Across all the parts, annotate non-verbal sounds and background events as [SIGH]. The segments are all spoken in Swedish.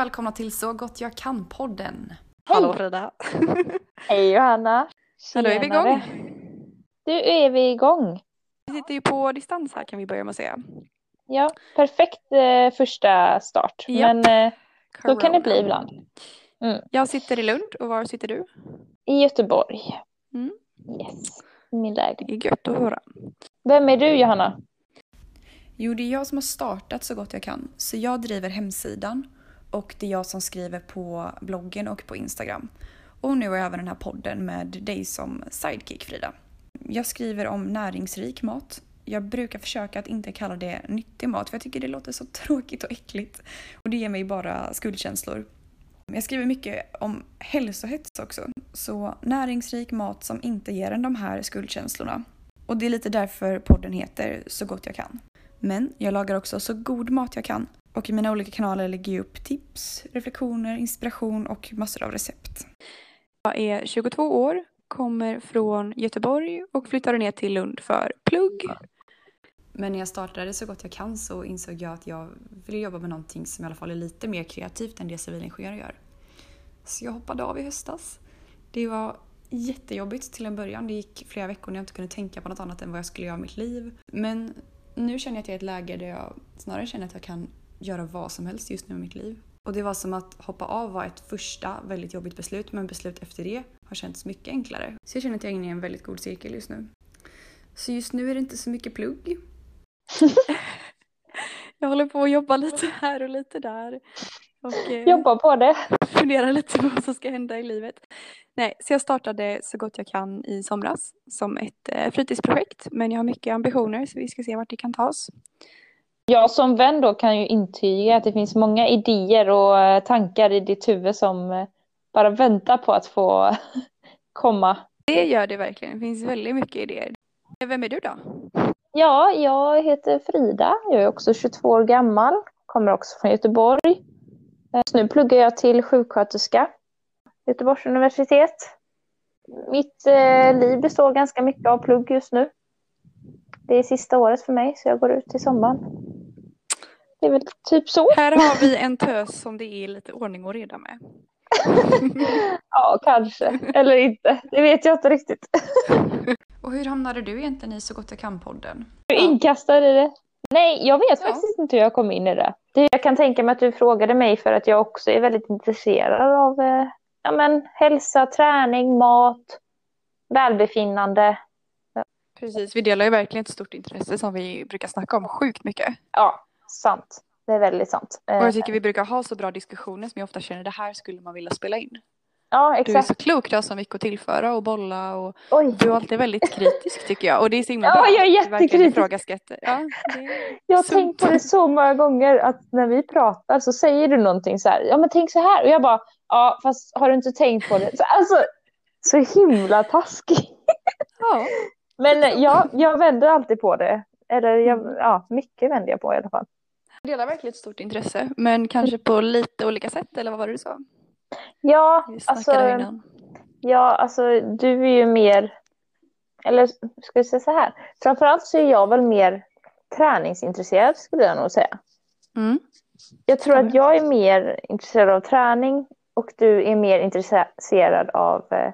Välkomna till Så gott jag kan-podden. Hallå Frida! [LAUGHS] Hej Johanna! Ja, då är vi igång. Du är vi igång. Vi sitter ju på distans här kan vi börja med att säga. Ja, perfekt eh, första start. Japp. Men eh, så kan det bli ibland. Jag sitter i Lund och var sitter du? I Göteborg. Mm. Yes, min lägenhet. Det är gött att höra. Vem är du Johanna? Jo, det är jag som har startat Så gott jag kan. Så jag driver hemsidan och det är jag som skriver på bloggen och på Instagram. Och nu har jag även den här podden med dig som sidekick Frida. Jag skriver om näringsrik mat. Jag brukar försöka att inte kalla det nyttig mat för jag tycker det låter så [LAUGHS] tråkigt och äckligt. Och det ger mig bara skuldkänslor. Jag skriver mycket om hälsohets också. Så näringsrik mat som inte ger en de här skuldkänslorna. Och det är lite därför podden heter Så gott jag kan. Men jag lagar också så god mat jag kan. Och i mina olika kanaler lägger jag upp tips, reflektioner, inspiration och massor av recept. Jag är 22 år, kommer från Göteborg och flyttade ner till Lund för plugg. Men när jag startade Så gott jag kan så insåg jag att jag ville jobba med någonting som i alla fall är lite mer kreativt än det civilingenjörer gör. Så jag hoppade av i höstas. Det var jättejobbigt till en början. Det gick flera veckor när jag inte kunde tänka på något annat än vad jag skulle göra i mitt liv. Men nu känner jag att jag är i ett läge där jag snarare känner att jag kan göra vad som helst just nu med mitt liv. Och det var som att hoppa av var ett första väldigt jobbigt beslut men beslut efter det har känts mycket enklare. Så jag känner att jag är inne i en väldigt god cirkel just nu. Så just nu är det inte så mycket plugg. [LAUGHS] Jag håller på att jobba lite här och lite där. Och eh, Jobba på det. funderar lite på vad som ska hända i livet. Nej, så jag startade så gott jag kan i somras som ett eh, fritidsprojekt. Men jag har mycket ambitioner så vi ska se vart det kan ta oss. Jag som vän då kan ju intyga att det finns många idéer och eh, tankar i ditt huvud som eh, bara väntar på att få [LAUGHS] komma. Det gör det verkligen. Det finns väldigt mycket idéer. Vem är du då? Ja, jag heter Frida. Jag är också 22 år gammal. Kommer också från Göteborg. Eh, Så nu pluggar jag till sjuksköterska. Göteborgs universitet. Mitt eh, liv består ganska mycket av plugg just nu. Det är sista året för mig så jag går ut till sommaren. Det är väl typ så. Här har vi en tös som det är lite ordning och reda med. [LAUGHS] Ja, kanske. Eller inte. Det vet jag inte riktigt. [LAUGHS] Och hur hamnade du egentligen i Så gott jag kan-podden? Du är inkastad i det. Nej, jag vet Ja. faktiskt inte hur jag kom in i det. det. Jag kan tänka mig att du frågade mig för att jag också är väldigt intresserad av eh, ja, men, hälsa, träning, mat, välbefinnande. Precis, vi delar ju verkligen ett stort intresse som vi brukar snacka om sjukt mycket. Ja, sant. Det är väldigt sant. Och Eh, jag tycker vi brukar ha så bra diskussioner som jag ofta känner det här skulle man vilja spela in. ja, Du är exakt. så klok, du har så mycket att tillföra och bolla och Oj. du är alltid väldigt kritisk tycker jag. Och det är så himla Ja, bra. jag är jättekritisk. Ja, Jag har tänkt på det så många gånger att när vi pratar så säger du någonting så här, ja men tänk så här. Och jag bara, ja fast har du inte tänkt på det? Så, alltså, så himla taskig. Ja, Men eh, ja, jag vänder alltid på det. Eller jag, ja, mycket vänder jag på i alla fall. Jag delar verkligen ett stort intresse. Men kanske på lite olika sätt, eller vad var det du sa? Ja, alltså, innan. ja, alltså du är ju mer, eller ska vi säga så här, framförallt så är jag väl mer träningsintresserad skulle jag nog säga. Mm. Jag tror att jag är mer intresserad av träning och du är mer intresserad av, eh,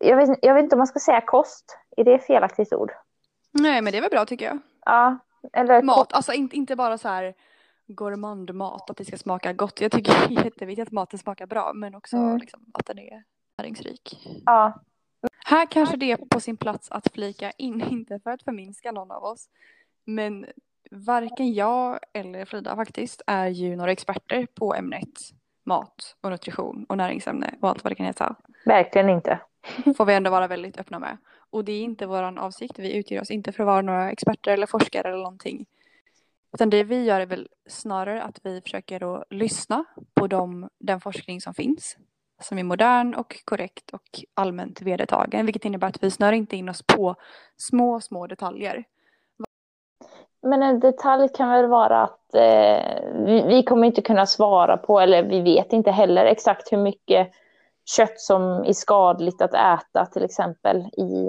jag vet, jag vet inte om man ska säga kost, är det felaktigt ord? Nej, men det är väl bra tycker jag. Ja, eller Mat, alltså inte, inte bara så här gourmandmat, att det ska smaka gott. Jag tycker det är jätteviktigt att maten smakar bra, men också Mm. liksom, att den är näringsrik. Ja, Här kanske det är på sin plats att flika in, [LAUGHS] inte för att förminska någon av oss, men varken jag eller Frida faktiskt är ju några experter på ämnet mat och nutrition och näringsämne och allt vad det kan heta. verkligen inte. Får vi ändå vara väldigt öppna med. Och det är inte vår avsikt, vi utger oss inte för att vara några experter eller forskare eller någonting. Utan det vi gör är väl snarare att vi försöker att lyssna på de, den forskning som finns. Som är modern och korrekt och allmänt vedertagen. Vilket innebär att vi snör inte in oss på små, små detaljer. Men en detalj kan väl vara att eh, vi, vi kommer inte kunna svara på, eller vi vet inte heller exakt hur mycket kött som är skadligt att äta till exempel i,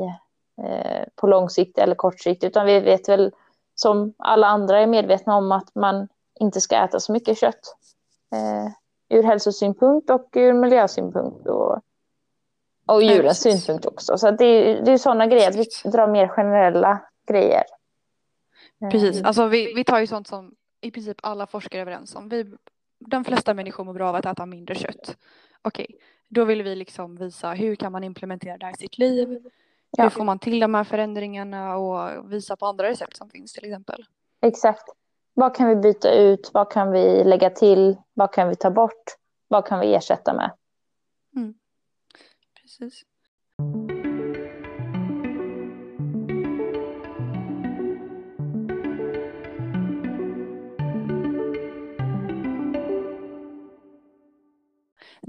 eh, på lång sikt eller kort sikt. Utan vi vet väl som alla andra är medvetna om att man inte ska äta så mycket kött. Eh, ur hälsosynpunkt och ur miljösynpunkt. Och, och djurens precis. synpunkt också. Så det, är- det är sådana grejer, vi drar mer generella grejer. Eh, Precis, alltså vi, vi tar ju sånt som i princip alla forskare är överens om. Vi, de flesta människor mår bra av att äta mindre kött. Okej, då vill vi liksom visa hur kan man implementera det här i sitt liv? Ja. Hur får man till de här förändringarna och visa på andra recept som finns till exempel. Exakt. Vad kan vi byta ut? Vad kan vi lägga till? Vad kan vi ta bort? Vad kan vi ersätta med? Precis.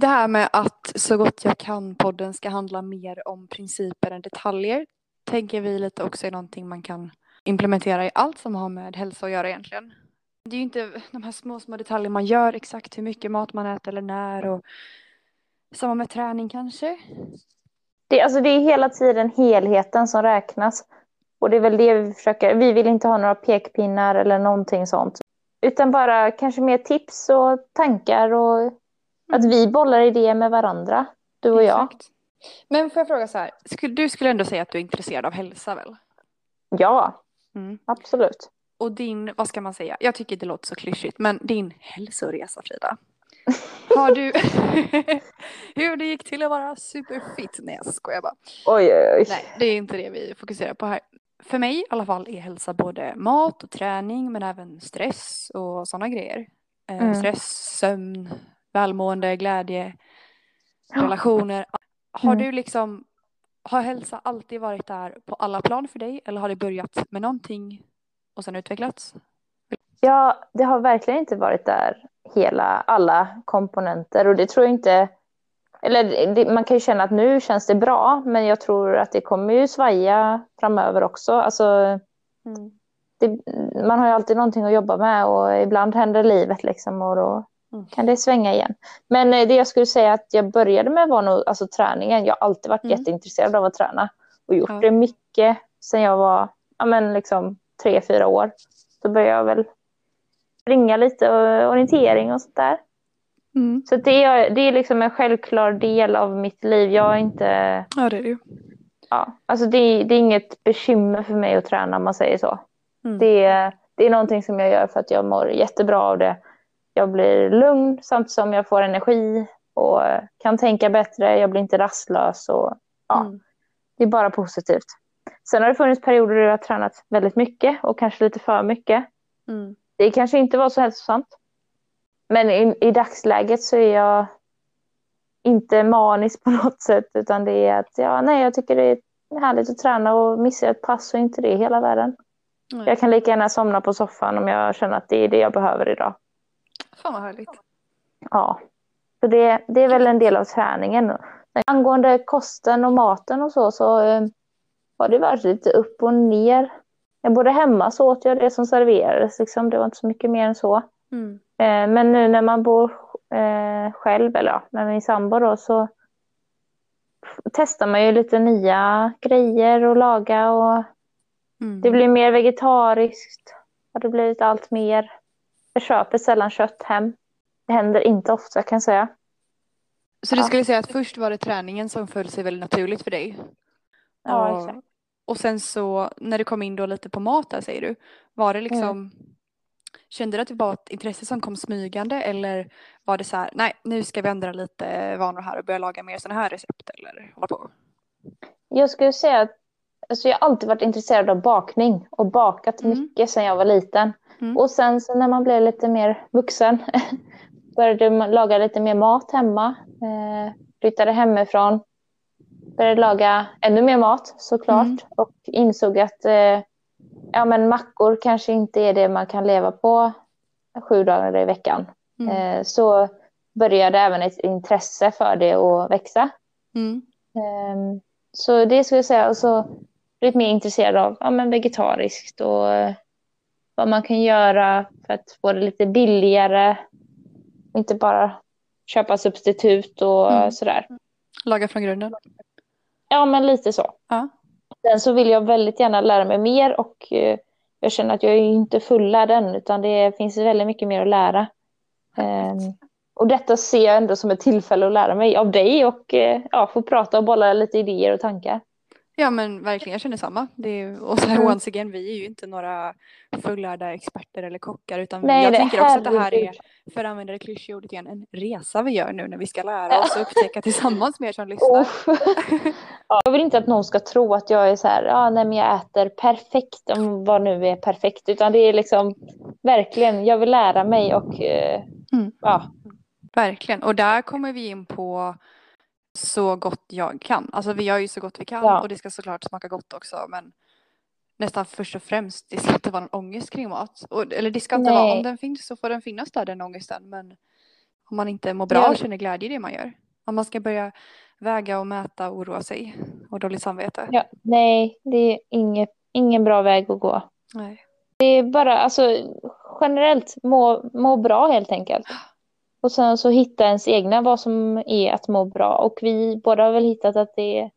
Det här med att så gott jag kan podden ska handla mer om principer än detaljer tänker vi lite också är någonting man kan implementera i allt som har med hälsa att göra egentligen. Det är ju inte de här små, små detaljer man gör, exakt hur mycket mat man äter eller när och samma med träning kanske. Det, alltså det är hela tiden helheten som räknas. Och det är väl det vi försöker. Vi vill inte ha några pekpinnar eller någonting sånt. Utan bara kanske mer tips och tankar och att vi bollar idéer med varandra. Du och jag. Exakt. Men får jag fråga så här, du skulle ändå säga att du är intresserad av hälsa väl? Ja, Mm. absolut. Och din, vad ska man säga, jag tycker det låter så klyschigt, men din hälsoresa Frida. [LAUGHS] Har du, [LAUGHS] hur det gick till att vara superfit? Nej jag skojar bara. Oj, oj, oj. Nej, det är inte det vi fokuserar på här. För mig i alla fall är hälsa både mat och träning men även stress och sådana grejer. Eh, Mm. Stress, sömn, välmående, glädje, relationer. Har Mm. du liksom, har hälsa alltid varit där på alla plan för dig eller har det börjat med någonting och sen utvecklats? Ja, det har verkligen inte varit där hela, alla komponenter och det tror jag inte, eller det, man kan ju känna att nu känns det bra, men jag tror att det kommer ju svaja framöver också. Alltså, det, man har ju alltid någonting att jobba med och ibland händer livet liksom och då Mm. kan det svänga igen. Men eh, det jag skulle säga att jag började med var nog alltså, träningen. Jag har alltid varit Mm. jätteintresserad av att träna och gjort Ja. det mycket sedan jag var ja, men liksom, tre, fyra år. Så började jag väl springa lite och orientering och sånt där. Mm. Så det är, det är liksom en självklar del av mitt liv. Jag är inte, Ja det är det ju. ja, alltså det, är- det är inget bekymmer för mig att träna om man säger så. Mm. Det, det är någonting som jag gör för att jag mår jättebra av det. Jag blir lugn samtidigt som jag får energi och kan tänka bättre. Jag blir inte rastlös och ja, Mm. det är bara positivt. Sen har det funnits perioder där jag har tränat väldigt mycket och kanske lite för mycket. Mm. Det kanske inte var så hälsosamt. Men i, i dagsläget så är jag inte manisk [LAUGHS] på något sätt utan det är att ja, nej, jag tycker det är härligt att träna och missar jag ett pass så är inte det hela världen. Nej. Jag kan lika gärna somna på soffan om jag känner att det är det jag behöver idag. Fan vad härligt. Ja, så det, det är väl en del av träningen. Angående kosten och maten och så, så eh, har det varit lite upp och ner. Jag bodde hemma så åt jag det som serverades, liksom. det var inte så mycket mer än så. Mm. Eh, men nu när man bor eh, själv, eller ja, med min sambo då, så testar man ju lite nya grejer att laga och Mm. det blir mer vegetariskt. Har det blivit allt mer. Jag köper sällan kött hem. Det händer inte ofta kan jag säga. Så du Ja. skulle säga att först var det träningen som föll sig väldigt naturligt för dig? Ja, och, exakt. och sen så när du kom in då lite på mat där säger du. Var det liksom Kände du att det var ett intresse som kom smygande eller var det så här, nej nu ska vi ändra lite vanor här och börja laga mer sådana här recept eller hålla på? Jag skulle säga att alltså jag har alltid varit intresserad av bakning och bakat Mm. mycket sedan jag var liten. Mm. Och sen så när man blev lite mer vuxen [LAUGHS] började man laga lite mer mat hemma. Eh, flyttade hemifrån. Började laga ännu mer mat såklart. Mm. Och insåg att eh, ja, men mackor kanske inte är det man kan leva på sju dagar i veckan. Mm. Eh, så började även ett intresse för det att växa. Mm. Ehm, Så det skulle jag säga. Och så blivit mer intresserad av ja, men vegetariskt och eh, vad man kan göra för att få det lite billigare. Inte bara köpa substitut och Mm. sådär. Laga från grunden? Ja, men lite så. Ja. Sen så vill jag väldigt gärna lära mig mer och eh, jag känner att jag är inte fullärd än utan det finns väldigt mycket mer att lära. Ehm, och detta ser jag ändå som ett tillfälle att lära mig av dig och eh, ja, få prata och bolla lite idéer och tankar. Ja men verkligen, jag känner samma. Det är, och så här, Mm. once again, vi är ju inte några fullärda experter eller kockar utan Nej, jag tänker också att det här är, för att använda det klyschiga ordet igen, en resa vi gör nu när vi ska lära oss och upptäcka tillsammans med er som lyssnar. Ja, jag vill inte att någon ska tro att jag är så här, ja, nej, men jag äter perfekt, om vad nu är perfekt, utan det är liksom verkligen, jag vill lära mig och eh, Mm. ja, Verkligen, och där kommer vi in på så gott jag kan. Alltså vi gör ju så gott vi kan Ja. och det ska såklart smaka gott också men nästan först och främst, det ska inte vara någon ångest kring mat. Och, eller det ska inte vara, Nej. om den finns så får den finnas där den ångesten men om man inte mår bra Ja. och känner glädje i det man gör. Om man ska börja väga och mäta och oroa sig och dåligt samvete. ja, nej, det är inget, ingen bra väg att gå. Nej. Det är bara, alltså generellt må, må bra helt enkelt. [GASPS] Och sen så hitta ens egna vad som är att må bra. Och vi båda har väl hittat att det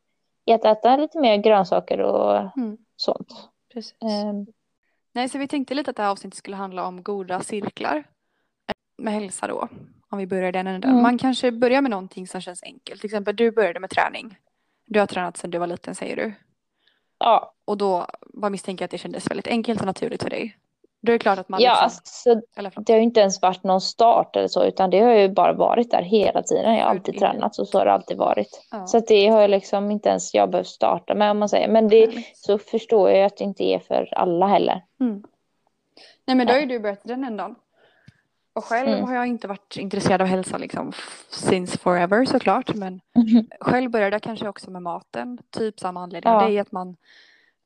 är att äta lite mer grönsaker och Mm. sånt. Precis. Ehm, Nej, så vi tänkte lite att det här avsnittet skulle handla om goda cirklar med hälsa då. Om vi börjar den änden. Mm. Man kanske börjar med någonting som känns enkelt. Till exempel du började med träning. Du har tränat sedan du var liten säger du. ja, Och då bara misstänker jag att det kändes väldigt enkelt och naturligt för dig. Då är det klart att man ja liksom, alltså, det har ju inte ens varit någon start eller så, utan det har ju bara varit där hela tiden. Jag har alltid Gud, tränat och så har det alltid varit. Ja. Så det har ju liksom inte ens jag behövt starta med om man säger. Men det, så förstår jag att det inte är för alla heller. Mm. Nej men då har ju du börjat den ändan. Och själv Mm. har jag inte varit intresserad av hälsa liksom since forever såklart. Men [LAUGHS] själv började jag kanske också med maten. Typ samma anledning Ja. dig. Att man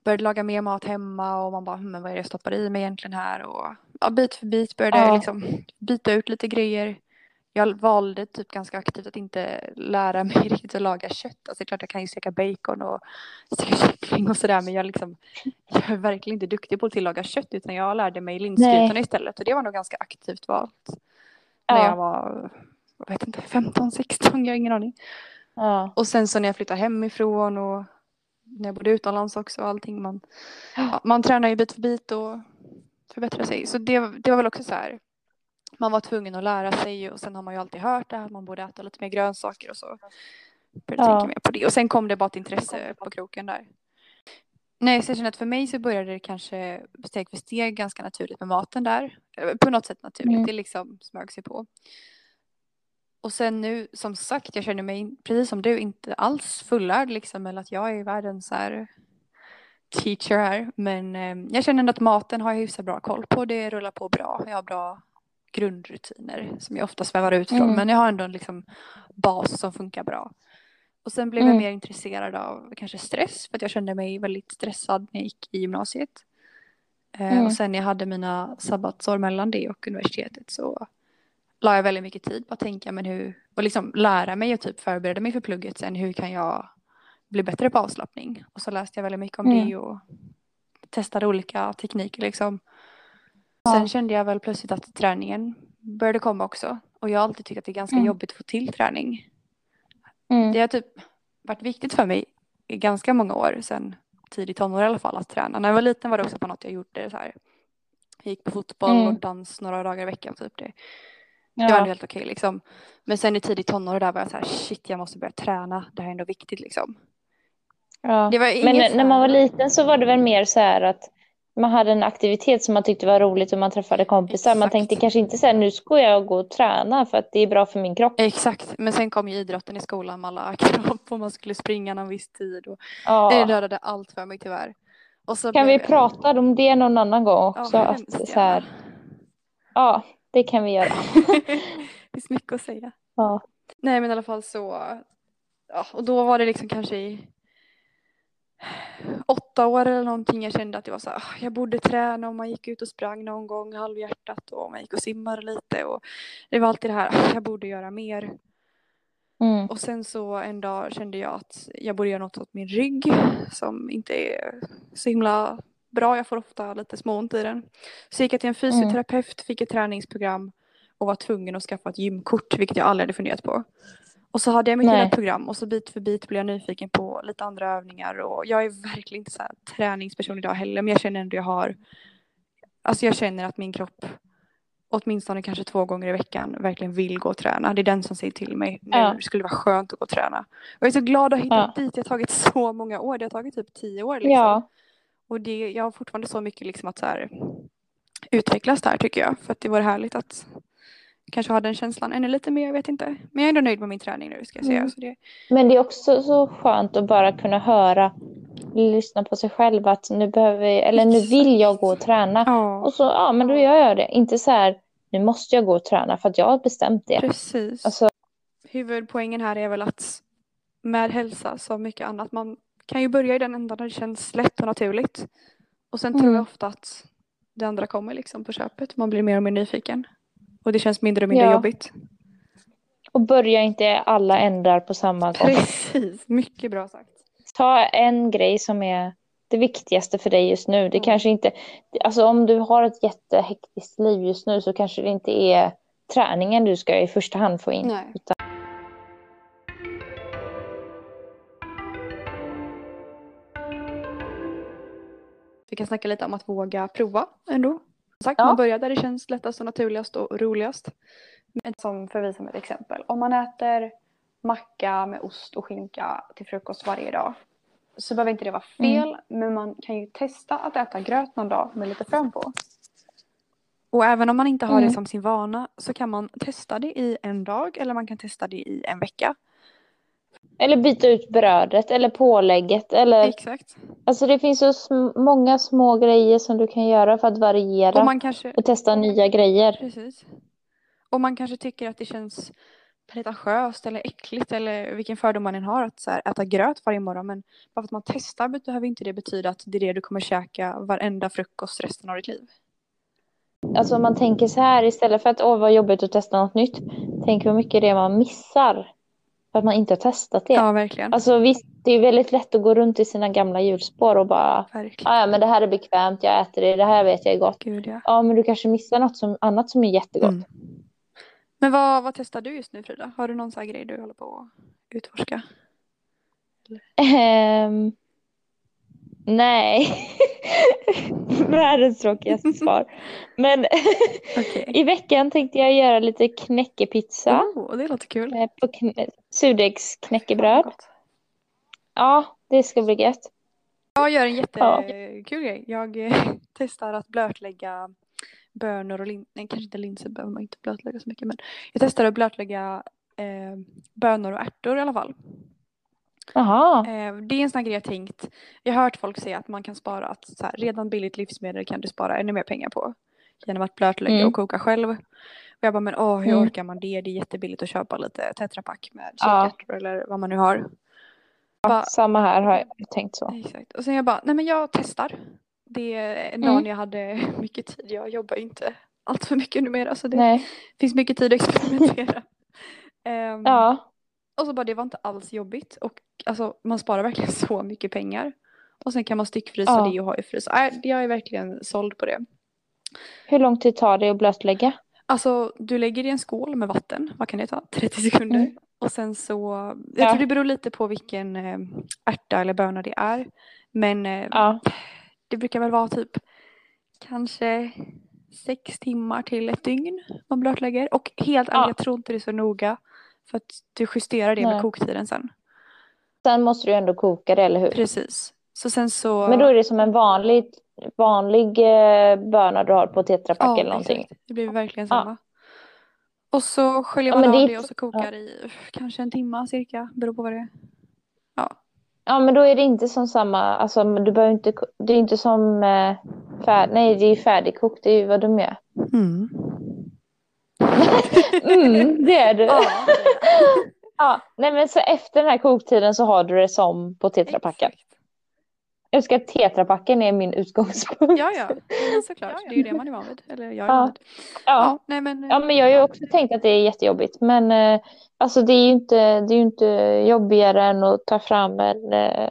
började laga mer mat hemma och man bara, "Hmm, men vad är det jag stoppar i mig egentligen här? Och ja, bit för bit började jag Ja. liksom byta ut lite grejer. Jag valde typ ganska aktivt att inte lära [LAUGHS] mig riktigt att laga kött. Alltså det är klart jag kan ju steka bacon och [LAUGHS] steka kyckling och sådär men jag, liksom, [LAUGHS] jag är verkligen inte duktig på att tillaga kött utan jag lärde mig linsgrytorna istället och det var nog ganska aktivt valt. När Ja. jag var, jag vet inte, 15, 16, jag har ingen aning. Ja. Och sen så när jag flyttade hemifrån och när jag bodde utomlands också och allting. Man, ja, man tränar ju bit för bit och förbättrar sig. Så det, det var väl också så här. Man var tvungen att lära sig och sen har man ju alltid hört det här att man borde äta lite mer grönsaker och så. Började Ja. tänka mer på det. Och sen kom det bara ett intresse på kroken där. Nej, så jag känner att för mig så började det kanske steg för steg ganska naturligt med maten där. På något sätt naturligt, Mm. det liksom smög sig på. Och sen nu, som sagt, jag känner mig precis som du inte alls fullärd liksom, eller att jag är världens så här teacher här. Men eh, jag känner ändå att maten har jag hyfsat bra koll på. Det rullar på bra. Jag har bra grundrutiner som jag ofta svävar ut från. Mm. Men jag har ändå en liksom bas som funkar bra. Och sen blev jag Mm. mer intresserad av kanske stress för att jag kände mig väldigt stressad när jag gick i gymnasiet. Eh, Mm. Och sen när jag hade mina sabbatsår mellan det och universitetet så la jag väldigt mycket tid på att tänka men hur, och liksom lära mig och typ förbereda mig för plugget sen hur kan jag bli bättre på avslappning. Och så läste jag väldigt mycket om Mm. det och testade olika tekniker liksom. Ja. Sen kände jag väl plötsligt att träningen började komma också. Och jag har alltid tyckt att det är ganska Mm. jobbigt att få till träning. Mm. Det har typ varit viktigt för mig i ganska många år, sen tidigt tonår i alla fall, att träna. När jag var liten var det också på något jag gjorde så här. Jag gick på fotboll Mm. och dans några dagar i veckan typ. Det, det var ändå Ja. helt okej liksom. Men sen i tidigt tonår där var jag så här, shit jag måste börja träna. Det här är ändå viktigt liksom. Ja. Det var inget Men när man var liten så var det väl mer så här att man hade en aktivitet som man tyckte var roligt och man träffade kompisar. Man Exakt. tänkte kanske inte så här, nu ska jag gå och träna för att det är bra för min kropp. Exakt, men sen kom ju idrotten i skolan med alla [LAUGHS] krav på man skulle springa någon viss tid. Och Ja. Det dödade allt för mig tyvärr. Och så Kan vi jag- prata om det någon annan gång Ja, också? hemskt att, så här, ja, det kan vi göra. [LAUGHS] det [LAUGHS] finns mycket att säga. Ja. Nej men i alla fall så. Ja, och då var det liksom kanske i åtta år eller någonting jag kände att det var så här, "Ah, jag borde träna och man gick ut och sprang någon gång halvhjärtat och man gick och simmade lite och det var alltid det här, "Ah, jag borde göra mer. Mm. Och sen så en dag kände jag att jag borde göra något åt min rygg som inte är så himla bra. Jag får ofta lite småont i den. Så gick jag till en fysioterapeut, fick ett träningsprogram och var tvungen att skaffa ett gymkort, vilket jag aldrig hade funderat på. Och så hade jag mitt Nej. lilla program och så bit för bit blev jag nyfiken på lite andra övningar och jag är verkligen inte så här träningsperson idag heller men jag känner ändå jag har, alltså jag känner att min kropp åtminstone kanske två gånger i veckan verkligen vill gå och träna. Det är den som säger till mig nu Ja. skulle det vara skönt att gå och träna. Och jag är så glad att ha hittat dit. Det har tagit [LAUGHS] så många år. Det har tagit typ tio år. Liksom. Ja, Och det, jag har fortfarande så mycket liksom att så här, utvecklas där tycker jag. För att det vore härligt att kanske ha den känslan ännu lite mer. Jag vet inte. Men jag är ändå nöjd med min träning nu ska jag säga. Mm. Så det, men det är också så skönt att bara kunna höra, lyssna på sig själv att nu behöver, eller nu vill jag gå och träna. ja, Och så, ja men då gör jag det. Inte så här, nu måste jag gå och träna för att jag har bestämt det. precis. Alltså, Huvudpoängen här är väl att med hälsa som mycket annat. Man kan ju börja i den ändan där det känns lätt och naturligt. Och sen tror Mm. jag ofta att det andra kommer liksom på köpet. Man blir mer och mer nyfiken. Och det känns mindre och mindre Ja. jobbigt. och börja inte alla ändar på samma gång. Precis, mycket bra sagt. Ta en grej som är det viktigaste för dig just nu. Det Mm. kanske inte, alltså om du har ett jättehektiskt liv just nu så kanske det inte är träningen du ska i första hand få in. Nej. Utan, Vi kan snacka lite om att våga prova ändå. Sagt, Ja. man börjar där det känns lättast och naturligast och roligast. Men som för vi som ett exempel. Om man äter macka med ost och skinka till frukost varje dag. Så behöver inte det vara fel. Men man kan ju testa att äta gröt någon dag med lite frön på. Och även om man inte har det Mm. som sin vana så kan man testa det i en dag eller man kan testa det i en vecka. Eller byta ut brödet eller pålägget. Eller, Exakt. alltså det finns så sm- många små grejer som du kan göra för att variera Och man kanske... och testa nya grejer. Precis. Och man kanske tycker att det känns pretentiöst eller äckligt eller vilken fördom man än har att så här, äta gröt varje morgon. Men bara för att man testar behöver inte det betyda att det är det du kommer käka varenda frukost resten av ditt liv. Alltså om man tänker så här istället för att åh vad jobbigt att testa något nytt. Tänk hur mycket det är man missar. Att man inte har testat det. Ja, verkligen. Alltså visst, det är väldigt lätt att gå runt i sina gamla hjulspår och bara. "Ah, ja men det här är bekvämt, jag äter det, det här vet jag är gott. Gud, ja. Ja men du kanske missar något som, annat som är jättegott. Mm. Men vad, vad testar du just nu Frida? Har du någon sån här grej du håller på att utforska? Ehm, nej. [LAUGHS] [LAUGHS] Världens tråkigaste [LAUGHS] svar. Men Okej. [LAUGHS] i veckan tänkte jag göra lite knäckepizza. Oh, det låter kul. eh, På kn- surdegsknäckebröd. Ja, det ska bli gött. Jag gör en Ja. jättekul grej. Jag eh, testar att blötlägga bönor och lin... Nej, kanske inte linser behöver man inte blötlägga så mycket. Men jag testar att blötlägga eh, bönor och ärtor i alla fall. Jaha. Eh, det är en sån grej jag tänkt. Jag har hört folk säga att man kan spara att så här, redan billigt livsmedel kan du spara ännu mer pengar på. Genom att blötlägga Mm. och koka själv. Och jag bara, men åh, hur Mm. orkar man det? Det är jättebilligt att köpa lite tetrapack med Ja. kikärtor eller vad man nu har. Ja, Bara- samma här har jag tänkt så. Exakt. Och sen jag bara, nej men jag testar. Det är en Mm. dag när jag hade [LAUGHS] mycket tid. Jag jobbar ju inte allt för mycket numera så det Nej. finns mycket tid att experimentera. [LAUGHS] Ehm, Ja. Och så bara det var inte alls jobbigt och alltså man sparar verkligen [LAUGHS] så mycket pengar. Och sen kan man styckfrysa Ja. det och ha i frys. Äh, jag är verkligen såld på det. Hur lång tid tar det att blötlägga? Alltså du lägger i en skål med vatten, vad kan det ta? [LAUGHS] 30 sekunder. Mm. Och sen så, jag Ja. tror det beror lite på vilken eh, ärta eller böna det är. Men eh, Ja. det brukar väl vara typ kanske sex timmar till ett dygn man blötlägger. Och helt ärligt, Ja. jag tror inte det är så noga. För att du justerar det med Nej. koktiden sen. Sen måste du ändå koka det, eller hur? Precis. Så sen så... Men då är det som en vanlig, vanlig eh, böna du har på tetrapack eller någonting. exakt. Det blir verkligen Ja. samma. Och så sköljer Ja, man men av det det, och så kokar i uff, kanske en timme cirka. Beror på vad det är. Ja, men då är det inte som samma, alltså du behöver inte, det är inte som eh, färd, nej det är ju färdigkokt, det är ju vad de gör. Mm. Mm, det är det. Ja, Ja, nej men så efter den här koktiden så har du det som på tetrapacken. Jag att tetrapacken är min utgångspunkt. Ja, ja. Såklart. Det är ju det man är van vid. Eller jag är Ja. vid. Ja. Ja, nej men. Ja, men jag har ju också tänkt att det är jättejobbigt. Men eh, alltså det är ju inte, det är inte jobbigare än att ta fram en eh,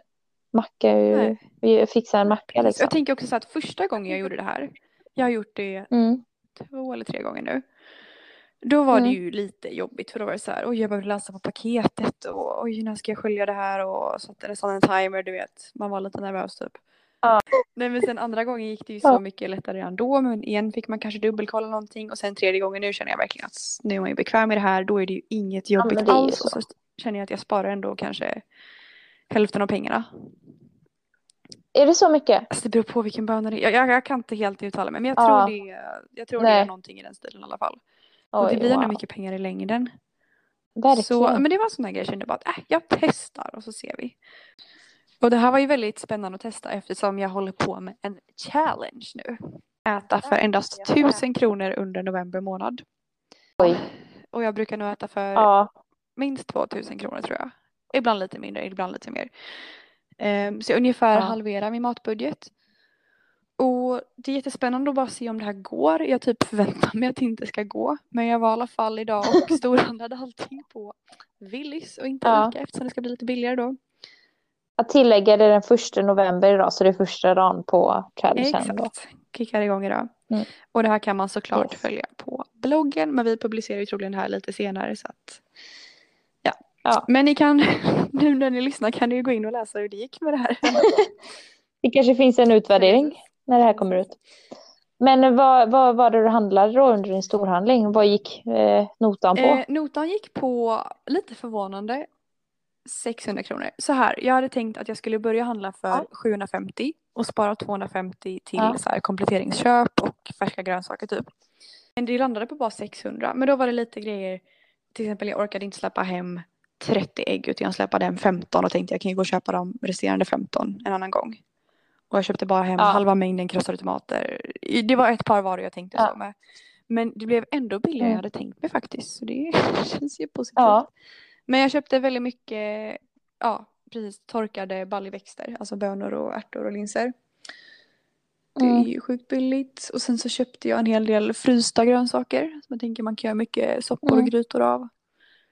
macka, ur- fixa en macka liksom. Jag tänker också så att första gången jag gjorde det här. Jag har gjort det Mm. två eller tre gånger nu. Då var det Mm. ju lite jobbigt för då var det så här, oj jag behöver läsa på paketet och oj när ska jag skölja det här och satte nästan en timer du vet. Man var lite nervös typ. Ja. Nej men sen andra gången gick det ju Ja. så mycket lättare ändå. Men igen fick man kanske dubbelkolla någonting. Och sen tredje gången nu känner jag verkligen att nu är man ju bekväm med det här. Då är det ju inget jobbigt det ju alls. Och så känner jag att jag sparar ändå kanske hälften av pengarna. Är det så mycket? Alltså det beror på vilken bönor det är. Jag, jag, jag kan inte helt uttala mig. Men jag Ja. tror, det, jag tror det är någonting i den stilen i alla fall. Och Oj, det blir wow. mycket pengar i längden. Verkligen. Så, men det var en sån där grej jag kände bara att äh, jag testar och så ser vi. Och det här var ju väldigt spännande att testa eftersom jag håller på med en challenge nu. Äta för endast tusen kronor under november månad. Oj. Och jag brukar nog äta för Ja. minst 2000 kronor tror jag. Ibland lite mindre, ibland lite mer. Ehm, så jag ungefär Ja. halverar min matbudget. Och det är jättespännande att bara se om det här går. Jag typ förväntar mig att det inte ska gå. Men jag var i alla fall idag och [LAUGHS] storhandlade allting på Willys och inte Ja. Ica eftersom det ska bli lite billigare då. Att tillägga det är den första november idag så det är första dagen på då. Exakt. Kickar igång idag. Mm. Och det här kan man såklart Yes. följa på bloggen. Men vi publicerar ju troligen det här lite senare så att ja. Ja. Men ni kan, [LAUGHS] nu när ni lyssnar kan ni ju gå in och läsa hur det gick med det här. [LAUGHS] Det kanske finns en utvärdering när det här kommer ut. Men vad, vad var det du handlade då under din storhandling? Vad gick eh, notan på? Eh, notan gick på, lite förvånande, 600 kronor. Så här, jag hade tänkt att jag skulle börja handla för Ja. 750 och spara 250 till Ja. så här, kompletteringsköp och färska grönsaker typ. Men det landade på bara 600. Men då var det lite grejer, till exempel jag orkade inte släppa hem 30 ägg utan jag släppade hem 15 och tänkte jag kan ju gå och köpa de resterande 15 en annan gång. Och jag köpte bara hem Ja. halva mängden krossade tomater. Det var ett par varor jag tänkte Ja. så med. Men det blev ändå billigare än Mm. jag hade tänkt mig faktiskt. Så det [LAUGHS] känns ju positivt. Ja. Men jag köpte väldigt mycket, ja precis, torkade baljväxter. Alltså bönor och ärtor och linser. Det är Mm. ju sjukt billigt. Och sen så köpte jag en hel del frysta grönsaker. Som jag tänker man kan göra mycket soppor Mm. och grytor av.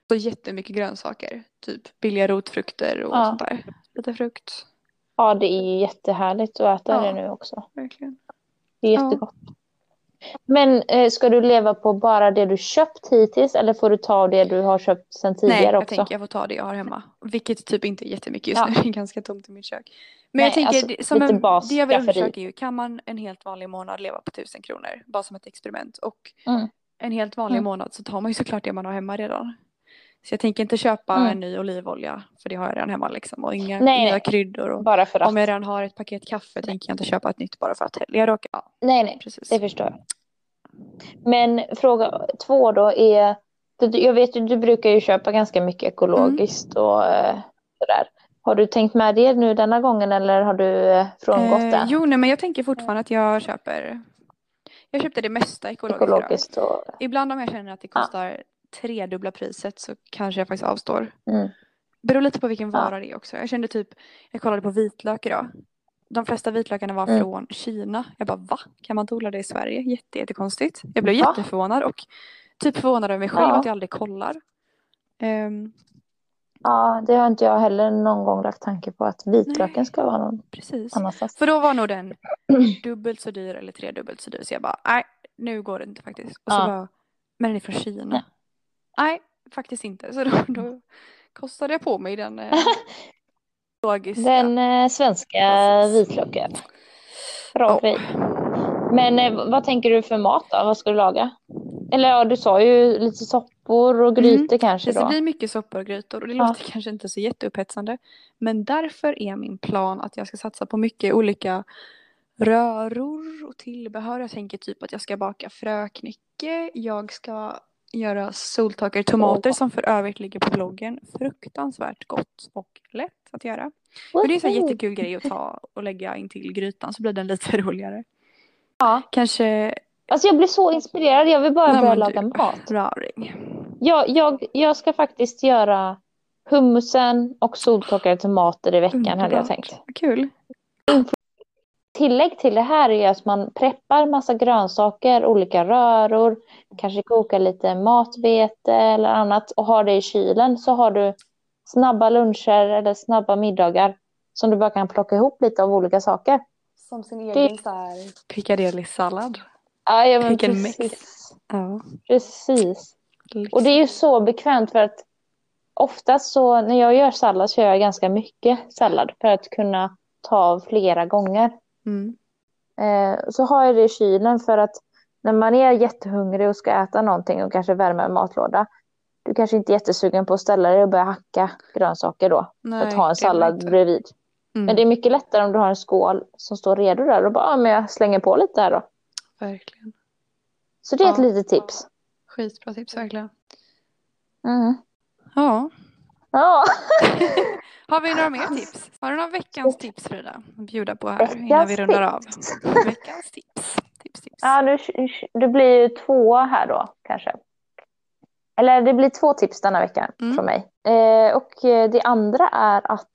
Så jättemycket grönsaker. Typ billiga rotfrukter och Ja. sånt där. Lite frukt. Ja, det är ju jättehärligt att äta Ja. det nu också. Verkligen. Det är Ja. jättegott. Men eh, ska du leva på bara det du köpt hittills eller får du ta det du har köpt sedan tidigare Nej, jag också? tänker jag får ta det jag har hemma. Vilket typ inte är jättemycket just Ja. nu. Det är ganska tomt i mitt kök. Men Nej, jag tänker, alltså, det, som en, bas det jag vill undersöka är ju, kan man en helt vanlig månad leva på tusen kronor? Bara som ett experiment. Och Mm. en helt vanlig Mm. månad så tar man ju såklart det man har hemma redan. Så jag tänker inte köpa Mm. en ny olivolja, för det har jag redan hemma liksom. Och inga Nej, nya kryddor. Och Bara för att. om jag redan har ett paket kaffe tänker jag inte köpa ett nytt bara för att jag råkar. Ja, Nej, nej, precis. det förstår jag. Men fråga två då är, jag vet ju du brukar ju köpa ganska mycket ekologiskt och eh, sådär. Har du tänkt med det nu denna gången eller har du eh, frångått Eh, det? jo, nej, men jag tänker fortfarande att jag köper Jag köpte det mesta ekologiskt. ekologiskt och... Ibland om jag känner att det kostar tredubbla priset så kanske jag faktiskt avstår. Mm. Beror lite på vilken Ja. vara det är också. Jag kände typ, jag kollade på vitlök idag. De flesta vitlökarna var Mm. från Kina. Jag bara va? Kan man inte odla det i Sverige? Jätte, jättekonstigt. Jag blev Va? jätteförvånad och typ förvånad över mig själv Ja. att jag aldrig kollar. Ehm, Ja, det har inte jag heller någon gång lagt tanke på att vitlöken Nej. ska vara någon precis. annanstans. För då var nog den [CLEARS THROAT] dubbelt så dyr eller tredubbelt så dyr. Så jag bara, nej, nu går det inte faktiskt. Och så Ja. bara, men den är från Kina. Nej. Faktiskt inte. Så då, då kostade jag på mig den eh, [LAUGHS] logiska. Den eh, svenska vitlöken. Bra grej. Men eh, vad tänker du för mat då? Vad ska du laga? Eller ja, du sa ju lite soppor och grytor kanske Precis, det blir mycket soppor och grytor och det Ja. låter [LAUGHS] kanske inte så jätteupphetsande. Men därför är min plan att jag ska satsa på mycket olika röror och tillbehör. Jag tänker typ att jag ska baka fröknycke. Jag ska göra soltorkade tomater som för övrigt ligger på bloggen. Fruktansvärt gott och lätt att göra. För det är en jättekul grej att ta och lägga in till grytan så blir den lite [LAUGHS] roligare. Ja. Kanske Alltså jag blir så inspirerad. Jag vill bara Nej, börja laga du, mat. Jag, jag, jag ska faktiskt göra hummusen och soltorkade tomater i veckan hade jag Underbart. tänkt. Kul. Tillägg till det här är att man preppar massa grönsaker, olika röror, kanske kokar lite matvete eller annat och har det i kylen så har du snabba luncher eller snabba middagar som du bara kan plocka ihop lite av olika saker. Som sin Det- egen så här piccadilly-sallad. Ja, ja men Pick precis. Ja. Precis. Och det är ju så bekvämt för att oftast så när jag gör sallad så gör jag ganska mycket sallad för att kunna ta av flera gånger. Mm. Eh, så har jag det i kylen för att när man är jättehungrig och ska äta någonting och kanske värma en matlåda. Du kanske inte är jättesugen på att ställa dig och börja hacka grönsaker då. Nej, för att ha en sallad inte. bredvid. Mm. Men det är mycket lättare om du har en skål som står redo där och bara, ja, men jag slänger på lite här då. Verkligen. Så det är ett Ja. litet tips. Skitbra tips verkligen. Mm. Ja. Ja. [LAUGHS] Har vi några mer tips? Har du några veckans tips Frida? Att bjuda på här innan Veckans vi rundar av. Veckans tips. Tips, tips. Ja, nu, det blir ju två här då kanske. Eller det blir två tips denna vecka Mm. från mig. Eh, och eh, det andra är att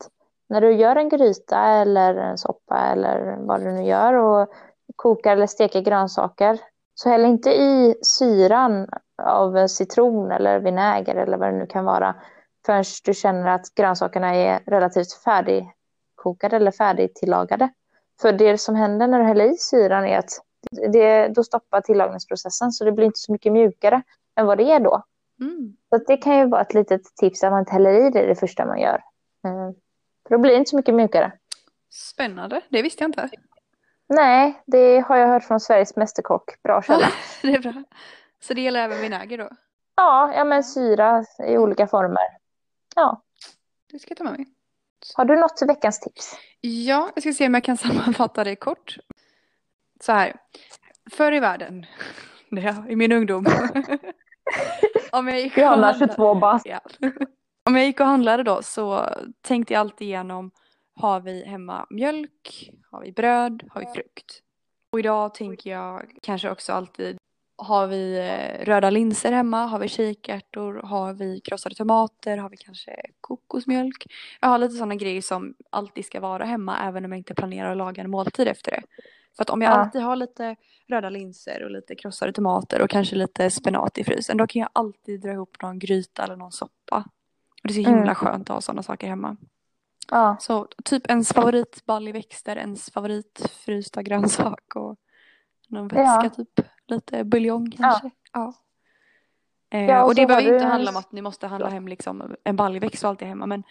när du gör en gryta eller en soppa eller vad du nu gör och kokar eller steker grönsaker så häll inte i syran av citron eller vinäger eller vad det nu kan vara förrän du känner att grönsakerna är relativt färdigkokade eller färdigtillagade. För det som händer när du häller i syran är att det, då stoppar tillagningsprocessen så det blir inte så mycket mjukare än vad det är då. Mm. Så det kan ju vara ett litet tips att man inte häller i det det första man gör. Mm. För då blir det inte så mycket mjukare. Spännande, det visste jag inte. Nej, det har jag hört från Sveriges Mästerkock. Bra källa. [LAUGHS] det är bra. Så det gäller även vinäger då? Ja, ja men syra i olika former. Ja. Det ska jag ta med mig. Har du något till veckans tips? Ja, jag ska se om jag kan [LAUGHS] sammanfatta det kort. Så här. Förr i världen, [LAUGHS] i min ungdom. [LAUGHS] om jag gick och handlade- 22 bast. Ja. Om jag gick och handlade då så tänkte jag alltid igenom har vi hemma mjölk, har vi bröd, har vi frukt? Och idag tänker jag kanske också alltid har vi eh, röda linser hemma, har vi kikärtor, har vi krossade tomater, har vi kanske kokosmjölk? Jag har lite sådana grejer som alltid ska vara hemma även om jag inte planerar att laga en måltid efter det. För att om jag Ja. alltid har lite röda linser och lite krossade tomater och kanske lite spenat i frysen då kan jag alltid dra ihop någon gryta eller någon soppa. Och det är så himla Mm. skönt att ha sådana saker hemma. Ja. Så typ ens favoritbaljväxter, ens favoritfrysta grönsak och någon vätska Ja. typ. Lite buljong kanske. Ja. Eh, Ja, och och det behöver ju inte handla om att ni måste handla hem liksom en baljväxt och allt det hemma men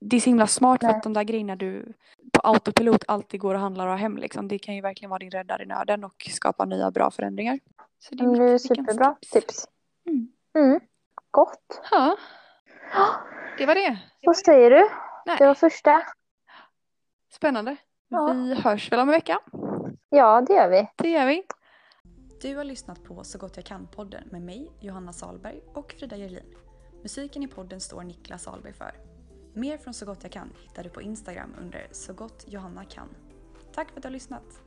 det är så himla smart för Nej. att de där grejerna du på autopilot alltid går och handlar och hem liksom. Det kan ju verkligen vara din räddare i nöden och skapa nya bra förändringar. Så Det är veckans superbra tips. Mm. Mm. Gott. Ja, det var det. Vad säger du? Nej. Det var första. Spännande. Ja. Vi hörs väl om en vecka. Ja, det gör vi. Det gör vi. Du har lyssnat på Så gott jag kan-podden med mig, Johanna Salberg och Frida Gerlin. Musiken i podden står Niklas Salberg för. Mer från Så gott jag kan hittar du på Instagram under Så gott Johanna kan. Tack för att du har lyssnat!